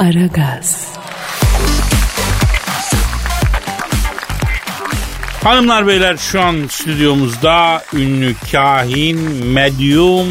Aragaz. Hanımlar beyler şu an stüdyomuzda ünlü kahin, medyum,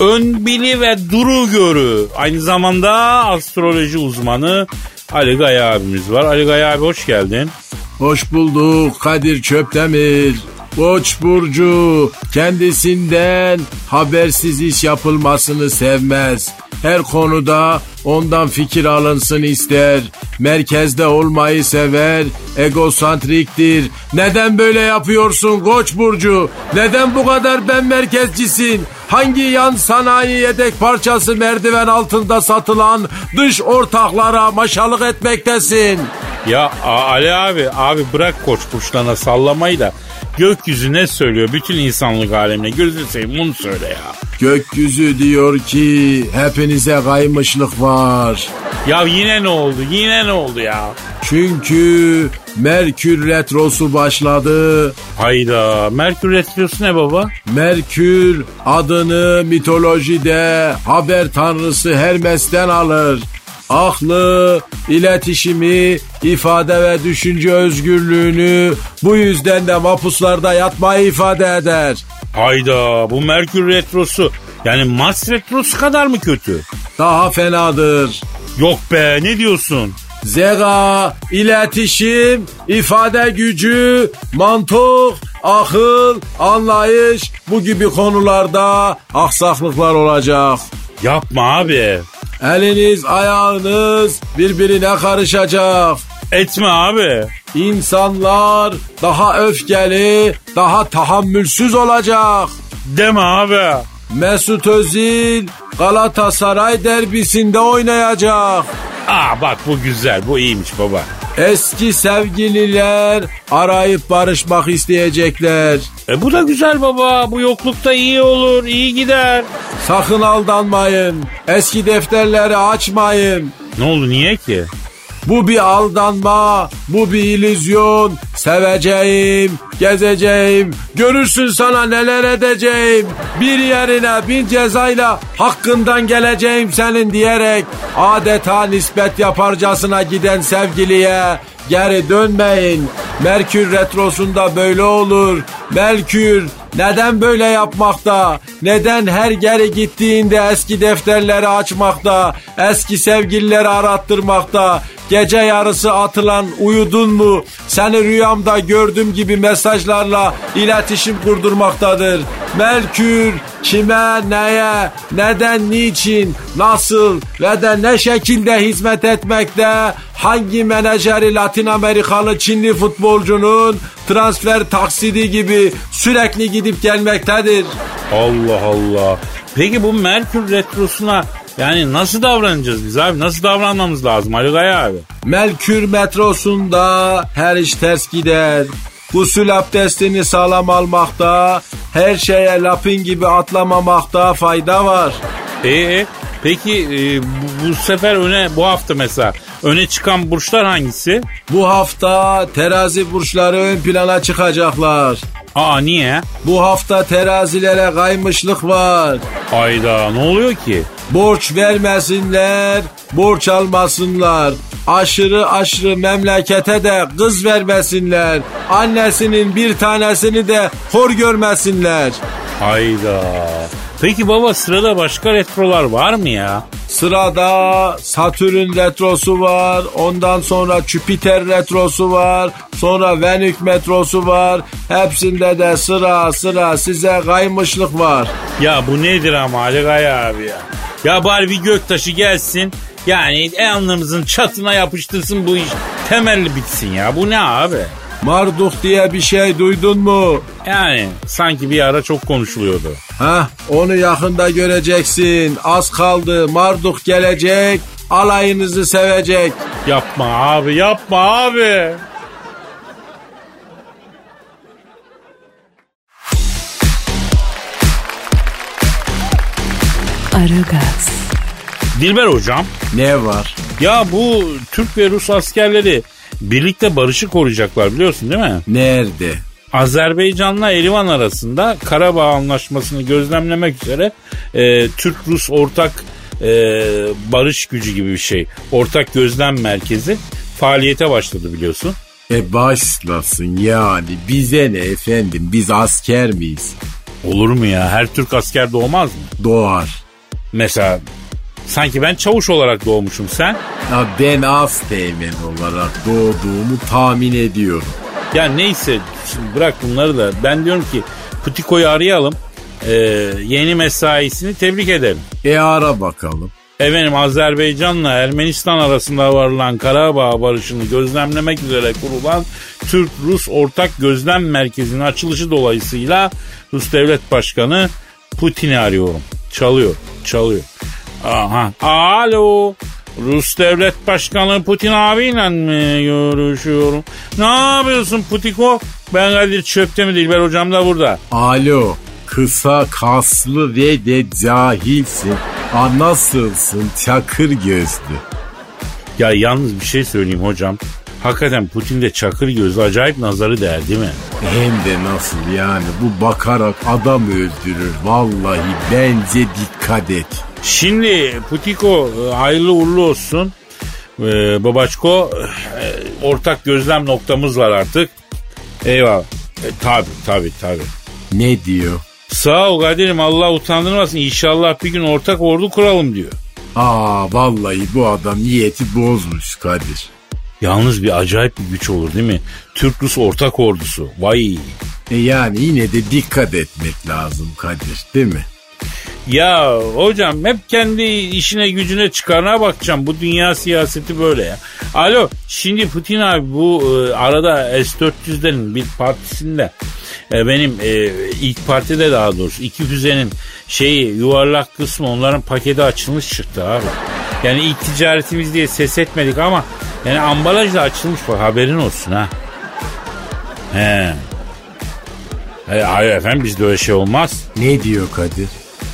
ön bili ve duru görü. Aynı zamanda astroloji uzmanı Ali Gaya abimiz var. Ali Gaya abi hoş geldin. Hoş bulduk Kadir Çöptemir. Koç burcu kendisinden habersiz iş yapılmasını sevmez. Her konuda ondan fikir alınsın ister. Merkezde olmayı sever. Egosantriktir. Neden böyle yapıyorsun Koç burcu? Neden bu kadar ben merkezcisin? Hangi yan sanayi yedek parçası merdiven altında satılan dış ortaklara maşalık etmektesin? Ya Ali abi, abi bırak koç burçlarına sallamayı da gökyüzü ne söylüyor bütün insanlık alemine gözünü seveyim bunu söyle ya. Gökyüzü diyor ki hepinize kaymışlık var. Ya yine ne oldu yine ne oldu ya? Çünkü Merkür retrosu başladı. Hayda Merkür Retrosu ne baba? Merkür adını mitolojide haber tanrısı Hermes'ten alır. Aklı, iletişimi, ifade ve düşünce özgürlüğünü bu yüzden de mapuslarda yatmayı ifade eder. Hayda bu Merkür Retrosu yani Mars Retrosu kadar mı kötü? Daha fenadır. Yok be ne diyorsun? Zeka, iletişim, ifade gücü, mantık, akıl, anlayış bu gibi konularda aksaklıklar olacak. Yapma abi. Eliniz ayağınız birbirine karışacak. Etme abi. İnsanlar daha öfkeli, daha tahammülsüz olacak. Deme abi. Mesut Özil Galatasaray derbisinde oynayacak. Aa bak bu güzel bu iyiymiş baba. Eski sevgililer arayıp barışmak isteyecekler. E bu da güzel baba. Bu yoklukta iyi olur, iyi gider. Sakın aldanmayın. Eski defterleri açmayın. Ne oldu niye ki? Bu bir aldanma, bu bir illüzyon. Seveceğim, gezeceğim, görürsün sana neler edeceğim. Bir yerine bin cezayla hakkından geleceğim senin diyerek adeta nispet yaparcasına giden sevgiliye geri dönmeyin. Merkür retrosunda böyle olur. Merkür neden böyle yapmakta? Neden her geri gittiğinde eski defterleri açmakta? Eski sevgilileri arattırmakta? Gece yarısı atılan uyudun mu? Seni rüyamda gördüm gibi mesajlarla iletişim kurdurmaktadır. Merkür kime, neye, neden, niçin, nasıl ve de ne şekilde hizmet etmekte? Hangi menajeri Latin Amerikalı Çinli futbolcunun transfer taksidi gibi sürekli gidip gelmektedir? Allah Allah. Peki bu Merkür Retrosu'na yani nasıl davranacağız biz abi? Nasıl davranmamız lazım Ali Gaya abi? Melkür metrosunda her iş ters gider. Gusül abdestini sağlam almakta, her şeye lapin gibi atlamamakta fayda var. Ee, peki e, bu, bu sefer öne bu hafta mesela öne çıkan burçlar hangisi? Bu hafta terazi burçları ön plana çıkacaklar. Aa niye? Bu hafta terazilere kaymışlık var. Ayda ne oluyor ki? Borç vermesinler, borç almasınlar. Aşırı aşırı memlekete de kız vermesinler. Annesinin bir tanesini de hor görmesinler. Hayda. Peki baba sırada başka retrolar var mı ya? Sırada Satürn retrosu var. Ondan sonra Jüpiter retrosu var. Sonra Venük metrosu var. Hepsinde de sıra sıra size kaymışlık var. Ya bu nedir ama Ali Gaya abi ya? Ya bari bir göktaşı gelsin. Yani alnımızın çatına yapıştırsın bu iş. Temelli bitsin ya. Bu ne abi? Marduk diye bir şey duydun mu? Yani sanki bir ara çok konuşuluyordu. Hah onu yakında göreceksin. Az kaldı Marduk gelecek. Alayınızı sevecek. Yapma abi yapma abi. Aragaz, Dilber hocam Ne var? ya bu Türk ve Rus askerleri birlikte barışı koruyacaklar biliyorsun değil mi? Nerede? Azerbaycan'la Erivan arasında Karabağ Anlaşması'nı gözlemlemek üzere e, Türk-Rus ortak e, barış gücü gibi bir şey. Ortak gözlem merkezi faaliyete başladı biliyorsun. E başlasın yani bize ne efendim biz asker miyiz? Olur mu ya? Her Türk asker doğmaz mı? Doğar. Mesela sanki ben çavuş olarak doğmuşum sen. Ya ben az teğmen olarak doğduğumu tahmin ediyorum. Ya neyse şimdi bırak bunları da ben diyorum ki Putiko'yu arayalım. Ee, yeni mesaisini tebrik edelim. E ara bakalım. Efendim Azerbaycan'la Ermenistan arasında varılan Karabağ barışını gözlemlemek üzere kurulan Türk-Rus Ortak Gözlem Merkezi'nin açılışı dolayısıyla Rus Devlet Başkanı Putin'i arıyorum. Çalıyor, çalıyor. Aha, alo. Rus Devlet Başkanı Putin abiyle mi görüşüyorum? Ne yapıyorsun Putiko? Ben Kadir Çöptemir Dilber hocam da burada. Alo kısa kaslı ve de cahilsin. A nasılsın çakır gözlü? Ya yalnız bir şey söyleyeyim hocam. Hakikaten Putin de çakır gözlü acayip nazarı değer değil mi? Hem de nasıl yani bu bakarak adam öldürür. Vallahi bence dikkat et. Şimdi Putiko e, hayırlı uğurlu olsun. Ee, babaçko e, ortak gözlem noktamız var artık. Eyvallah. E, tabi tabi tabi. Ne diyor? Sağ ol Kadir'im Allah utandırmasın. İnşallah bir gün ortak ordu kuralım diyor. Aa vallahi bu adam niyeti bozmuş Kadir. Yalnız bir acayip bir güç olur değil mi? Türk-Rus ortak ordusu. Vay. E yani yine de dikkat etmek lazım Kadir değil mi? Ya hocam hep kendi işine gücüne çıkarına bakacağım. Bu dünya siyaseti böyle ya. Alo şimdi Putin abi bu e, arada S-400'lerin bir partisinde e, benim e, ilk partide daha doğrusu iki füzenin şeyi yuvarlak kısmı onların paketi açılmış çıktı abi. Yani ilk ticaretimiz diye ses etmedik ama yani ambalaj da açılmış bak haberin olsun ha. He. E, hayır efendim bizde öyle şey olmaz. Ne diyor Kadir?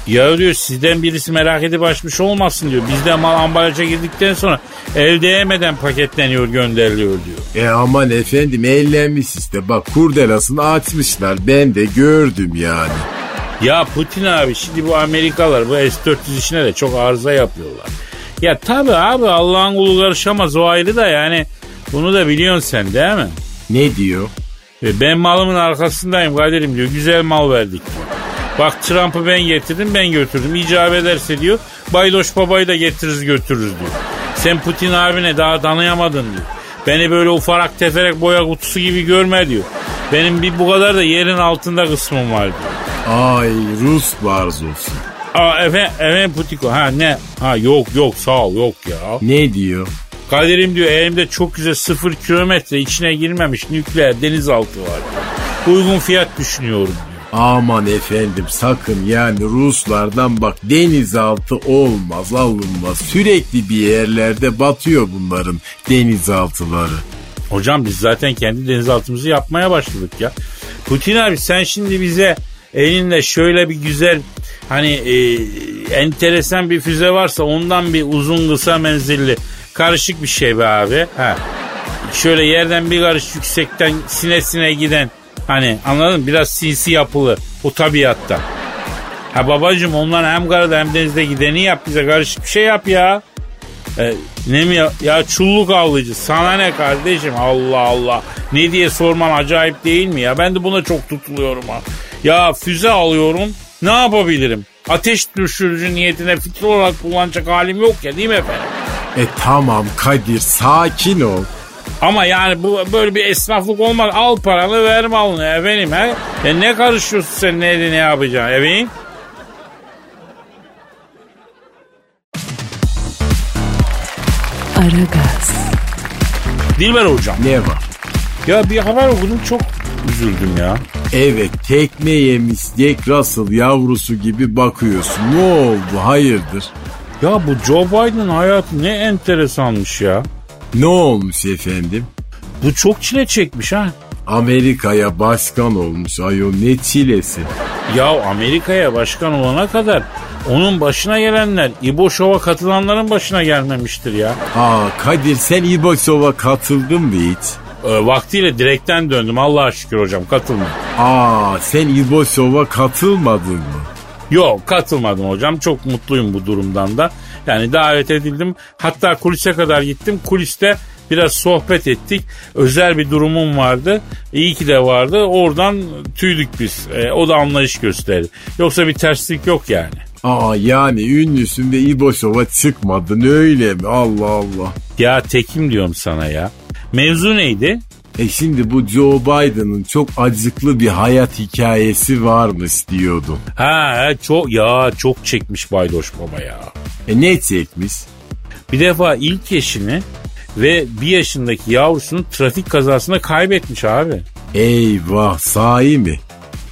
Ya diyor sizden birisi merak edip açmış olmasın diyor. Bizde mal ambalaja girdikten sonra el değmeden paketleniyor gönderiliyor diyor. E aman efendim eğlenmiş işte bak kurdelasını açmışlar ben de gördüm yani. Ya Putin abi şimdi bu Amerikalılar bu S-400 işine de çok arıza yapıyorlar. Ya tabi abi Allah'ın kulu karışamaz o ayrı da yani bunu da biliyorsun sen değil mi? Ne diyor? E, ben malımın arkasındayım Kadir'im diyor güzel mal verdik diyor. Bak Trump'ı ben getirdim ben götürdüm. İcap ederse diyor Baydoş babayı da getiririz götürürüz diyor. Sen Putin abine daha tanıyamadın diyor. Beni böyle ufarak teferek boya kutusu gibi görme diyor. Benim bir bu kadar da yerin altında kısmım var diyor. Ay Rus barzosu. Aa efendim, efendim Putiko ha ne? Ha yok yok sağ ol yok ya. Ne diyor? Kadir'im diyor elimde çok güzel sıfır kilometre içine girmemiş nükleer denizaltı var. Uygun fiyat düşünüyorum diyor. Aman efendim sakın yani Ruslardan bak denizaltı olmaz alınmaz. Sürekli bir yerlerde batıyor bunların denizaltıları. Hocam biz zaten kendi denizaltımızı yapmaya başladık ya. Putin abi sen şimdi bize elinde şöyle bir güzel hani e, enteresan bir füze varsa ondan bir uzun kısa menzilli karışık bir şey be abi. Ha. Şöyle yerden bir karış yüksekten sinesine giden hani anladın? Biraz sinsi yapılı o tabiatta. Ha babacım onlar hem karada hem denizde gideni yap bize karışık bir şey yap ya. E, ne mi ya, ya çulluk avlayıcı sana ne kardeşim Allah Allah. Ne diye sorman acayip değil mi ya? Ben de buna çok tutuluyorum ha. Ya füze alıyorum ne yapabilirim? Ateş düşürücü niyetine fikir olarak kullanacak halim yok ya değil mi efendim? E tamam Kadir sakin ol. Ama yani bu böyle bir esnaflık olmaz. Al paranı ver malını efendim. He? Ya ne karışıyorsun sen ne ne yapacaksın efendim? Aragaz, Dilber hocam. Ne var? Ya bir haber okudum çok üzüldüm ya. Evet tekme yemiş Jack Russell yavrusu gibi bakıyorsun. Ne oldu hayırdır? Ya bu Joe Biden hayatı ne enteresanmış ya. Ne olmuş efendim? Bu çok çile çekmiş ha. Amerika'ya başkan olmuş ayol ne çilesi. Ya Amerika'ya başkan olana kadar onun başına gelenler İbo Show'a katılanların başına gelmemiştir ya. Aa Kadir sen İboşov'a katıldın mı hiç? Ee, vaktiyle direkten döndüm Allah'a şükür hocam katılmadım. Aa sen İboşov'a katılmadın mı? Yok katılmadım hocam çok mutluyum bu durumdan da. Yani davet edildim. Hatta kulise kadar gittim. Kuliste biraz sohbet ettik. Özel bir durumum vardı. İyi ki de vardı. Oradan tüydük biz. E, o da anlayış gösterdi. Yoksa bir terslik yok yani. Aa yani ünlüsün ve İboşova çıkmadın öyle mi? Allah Allah. Ya tekim diyorum sana ya. Mevzu neydi? E şimdi bu Joe Biden'ın çok acıklı bir hayat hikayesi varmış diyordum. Ha çok ya çok çekmiş Baydoş Baba ya. E ne çekmiş? Bir defa ilk eşini ve bir yaşındaki yavrusunu trafik kazasında kaybetmiş abi. Eyvah sahi mi?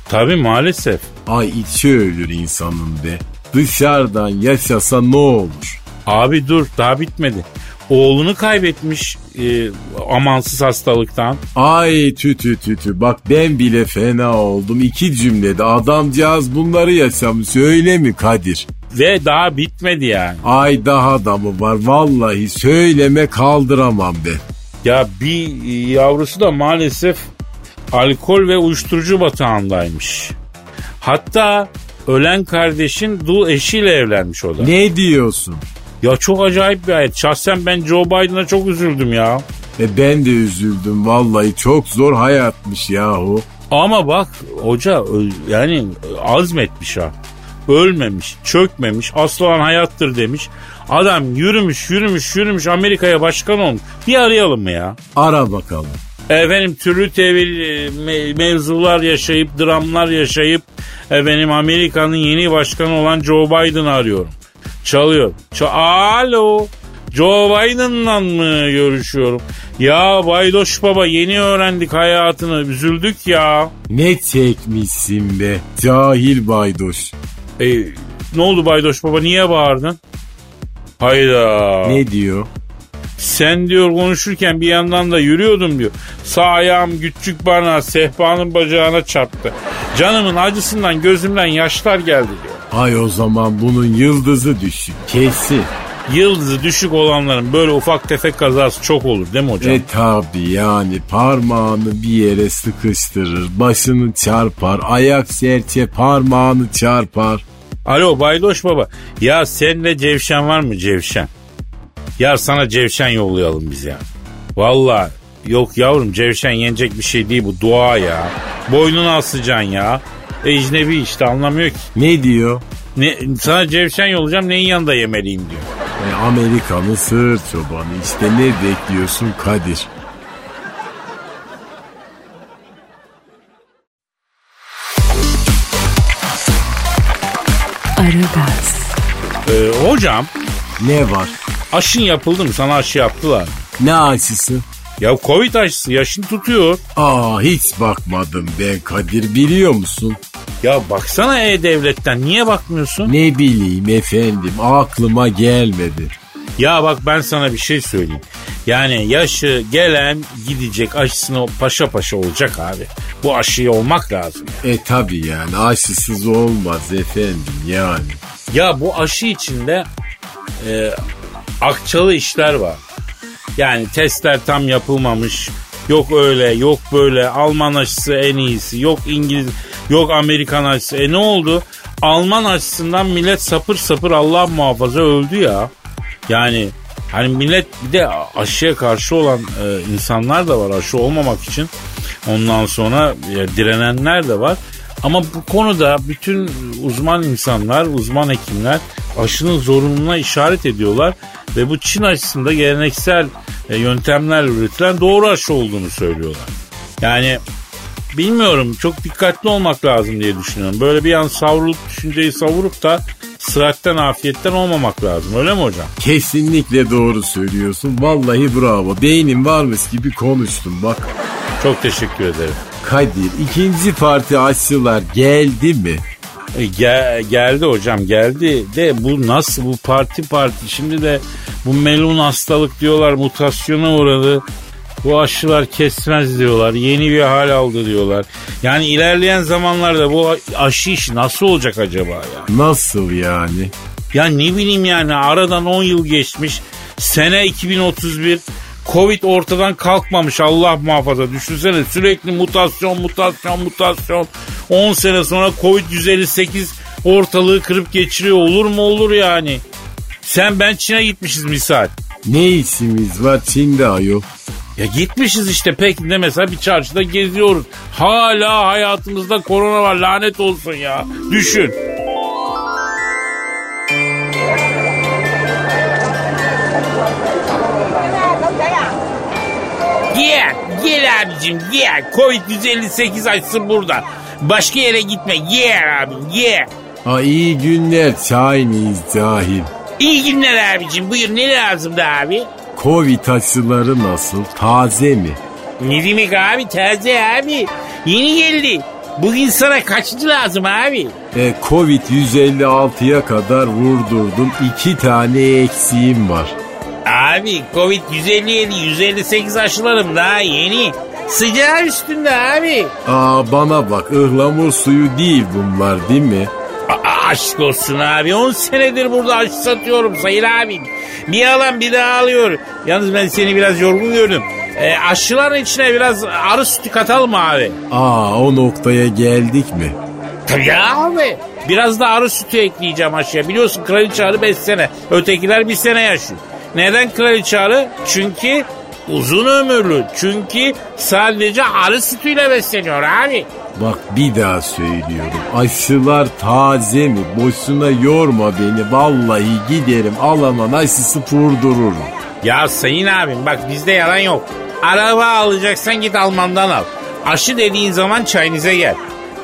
Tabii maalesef. Ay içi ölür insanın be. Dışarıdan yaşasa ne olur? Abi dur daha bitmedi. Oğlunu kaybetmiş e, amansız hastalıktan. Ay tü tü tü tü bak ben bile fena oldum. İki cümlede adamcağız bunları yaşamış öyle mi Kadir? Ve daha bitmedi yani. Ay daha da mı var vallahi söyleme kaldıramam be. Ya bir yavrusu da maalesef alkol ve uyuşturucu batağındaymış. Hatta ölen kardeşin dul eşiyle evlenmiş o da. Ne diyorsun? Ya çok acayip bir hayat. Şahsen ben Joe Biden'a çok üzüldüm ya. E ben de üzüldüm vallahi çok zor hayatmış yahu. Ama bak hoca yani azmetmiş ha. Ölmemiş, çökmemiş, asıl olan hayattır demiş. Adam yürümüş, yürümüş, yürümüş Amerika'ya başkan olmuş. Bir arayalım mı ya? Ara bakalım. Efendim türlü tevil me- mevzular yaşayıp, dramlar yaşayıp efendim Amerika'nın yeni başkanı olan Joe Biden'ı arıyorum. Çalıyor. Ça- Alo. Joe Biden'la mı görüşüyorum? Ya Baydoş Baba yeni öğrendik hayatını. Üzüldük ya. Ne çekmişsin be cahil baydoş. E, ne oldu Baydoş Baba niye bağırdın? Hayda. Ne diyor? Sen diyor konuşurken bir yandan da yürüyordum diyor. Sağ ayağım küçük bana sehpanın bacağına çarptı. Canımın acısından gözümden yaşlar geldi diyor. Ay o zaman bunun yıldızı düşük kesin. Yıldızı düşük olanların böyle ufak tefek kazası çok olur değil mi hocam? E tabi yani parmağını bir yere sıkıştırır, başını çarpar, ayak serçe parmağını çarpar. Alo Baydoş Baba. Ya sende cevşen var mı cevşen? Ya sana cevşen yollayalım biz ya. Valla yok yavrum cevşen yenecek bir şey değil bu dua ya. Boynuna asacaksın ya. Ecnebi işte anlamıyor ki. Ne diyor? Ne, sana cevşen yollayacağım neyin yanında yemeliyim diyor. E, Amerikan'ın sığır çobanı işte ne bekliyorsun Kadir? Aragaz, Ee, hocam Ne var? aşın yapıldı mı? Sana aşı yaptılar. Ne aşısı? Ya Covid aşısı yaşın tutuyor. Aa hiç bakmadım ben Kadir biliyor musun? Ya baksana E-Devlet'ten niye bakmıyorsun? Ne bileyim efendim aklıma gelmedi. Ya bak ben sana bir şey söyleyeyim. Yani yaşı gelen gidecek aşısını paşa paşa olacak abi. Bu aşıyı olmak lazım. E tabi yani aşısız olmaz efendim yani. Ya bu aşı içinde e, akçalı işler var. Yani testler tam yapılmamış. Yok öyle yok böyle Alman aşısı en iyisi yok İngiliz yok Amerikan aşısı. E ne oldu? Alman aşısından millet sapır sapır Allah muhafaza öldü ya. Yani hani millet bir de aşıya karşı olan e, insanlar da var aşı olmamak için. Ondan sonra e, direnenler de var. Ama bu konuda bütün uzman insanlar, uzman hekimler aşının zorunluluğuna işaret ediyorlar. Ve bu Çin aşısında geleneksel e, yöntemlerle üretilen doğru aşı olduğunu söylüyorlar. Yani bilmiyorum çok dikkatli olmak lazım diye düşünüyorum. Böyle bir an savrulup düşünceyi savurup da sıratten afiyetten olmamak lazım öyle mi hocam? Kesinlikle doğru söylüyorsun. Vallahi bravo. Beynim varmış gibi konuştum bak. Çok teşekkür ederim. Kadir ikinci parti aşılar geldi mi? E, gel- geldi hocam geldi de bu nasıl bu parti parti şimdi de bu melun hastalık diyorlar mutasyona uğradı. Bu aşılar kesmez diyorlar. Yeni bir hal aldı diyorlar. Yani ilerleyen zamanlarda bu aşı işi nasıl olacak acaba ya? Nasıl yani? Ya ne bileyim yani aradan 10 yıl geçmiş. Sene 2031. Covid ortadan kalkmamış Allah muhafaza. Düşünsene sürekli mutasyon mutasyon mutasyon. 10 sene sonra Covid 158 ortalığı kırıp geçiriyor. Olur mu olur yani. Sen ben Çin'e gitmişiz misal. Ne işimiz var Çin'de ayol? Ya gitmişiz işte Pekin'de mesela bir çarşıda geziyoruz. Hala hayatımızda korona var lanet olsun ya. Düşün. Gel, gel abicim gel. Covid-158 açsın burada. Başka yere gitme. Gel abim gel. Ha iyi günler Chinese cahil. İyi günler abicim. Buyur ne lazımdı abi? Covid aşıları nasıl? Taze mi? Ne demek abi taze abi. Yeni geldi. Bugün sana kaçıncı lazım abi? E, Covid 156'ya kadar vurdurdum. iki tane eksiğim var. Abi Covid 157 158 aşılarım daha yeni. Sıcağı üstünde abi. Aa bana bak ıhlamur suyu değil bunlar değil mi? Aşk olsun abi 10 senedir burada aşı satıyorum sayın abim. Bir alan bir daha alıyor. Yalnız ben seni biraz yorgun gördüm. E, aşıların içine biraz arı sütü katalım mı abi? Aa o noktaya geldik mi? Tabii ya abi. Biraz da arı sütü ekleyeceğim aşıya. Biliyorsun kraliçe arı 5 sene. Ötekiler bir sene yaşıyor. Neden kraliçe arı? Çünkü uzun ömürlü. Çünkü sadece arı sütüyle besleniyor abi. Bak bir daha söylüyorum. Aşılar taze mi? Boşuna yorma beni. Vallahi giderim alaman aşısı vurdururum. Ya sayın abim bak bizde yalan yok. Araba alacaksan git Alman'dan al. Aşı dediğin zaman Chinese gel.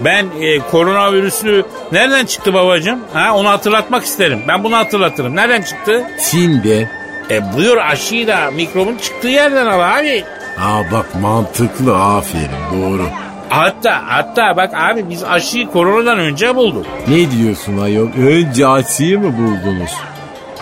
Ben e, koronavirüsü nereden çıktı babacığım? Ha, onu hatırlatmak isterim. Ben bunu hatırlatırım. Nereden çıktı? Çin'de E buyur aşıyı da mikrobun çıktığı yerden al abi. Aa bak mantıklı aferin doğru. Hatta hatta bak abi biz aşıyı koronadan önce bulduk. Ne diyorsun ayol? Önce aşıyı mı buldunuz?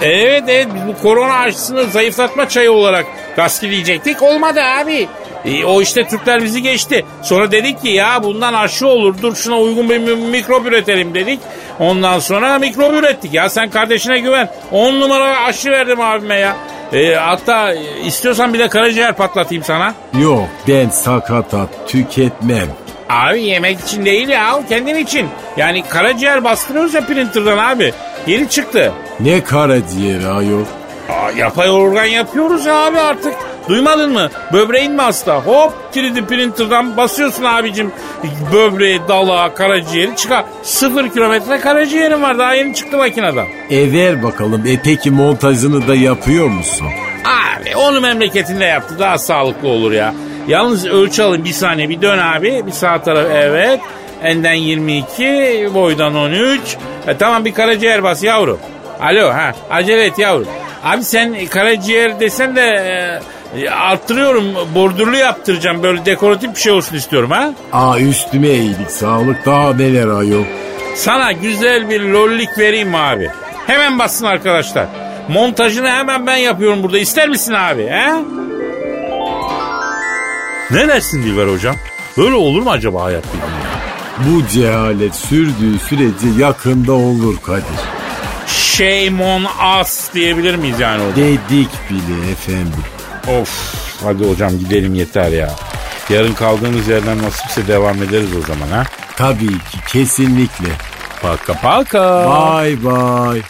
Evet evet biz bu korona aşısını zayıflatma çayı olarak gaskileyecektik. Olmadı abi. E, o işte Türkler bizi geçti. Sonra dedik ki ya bundan aşı olur. Dur şuna uygun bir mi- mikrop üretelim dedik. Ondan sonra mikrop ürettik. Ya sen kardeşine güven. 10 numara aşı verdim abime ya. E, hatta e, istiyorsan bir de karaciğer patlatayım sana. Yok ben sakatat tüketmem. Abi yemek için değil ya kendim için. Yani karaciğer bastırıyoruz ya printer'dan abi. Yeni çıktı. Ne karaciğeri ayol? Aa, yapay organ yapıyoruz ya abi artık. Duymadın mı? Böbreğin mi hasta? Hop 3D printer'dan basıyorsun abicim. Böbreği, dalağı, karaciğeri çıkar. Sıfır kilometre karaciğerim var. Daha yeni çıktı makineden. E ver bakalım. E peki montajını da yapıyor musun? Abi onu memleketinde yaptı. Daha sağlıklı olur ya. Yalnız ölçü alın bir saniye. Bir dön abi. Bir sağ taraf evet. Enden 22, boydan 13. E, tamam bir karaciğer bas yavrum. Alo ha acele et yavrum. Abi sen karaciğer desen de e, arttırıyorum. Bordürlü yaptıracağım. Böyle dekoratif bir şey olsun istiyorum ha. Aa üstüme eğilik sağlık daha neler ayol. Sana güzel bir lollik vereyim abi? Hemen bassın arkadaşlar. Montajını hemen ben yapıyorum burada. İster misin abi? He? Ne dersin Dilber hocam? Böyle olur mu acaba hayat ya? Bu cehalet sürdüğü sürece yakında olur Kadir. Shame on us diyebilir miyiz yani hocam? Dedik bile efendim. Of hadi hocam gidelim yeter ya. Yarın kaldığımız yerden nasipse devam ederiz o zaman ha. Tabii ki kesinlikle. Paka paka. Bye bye.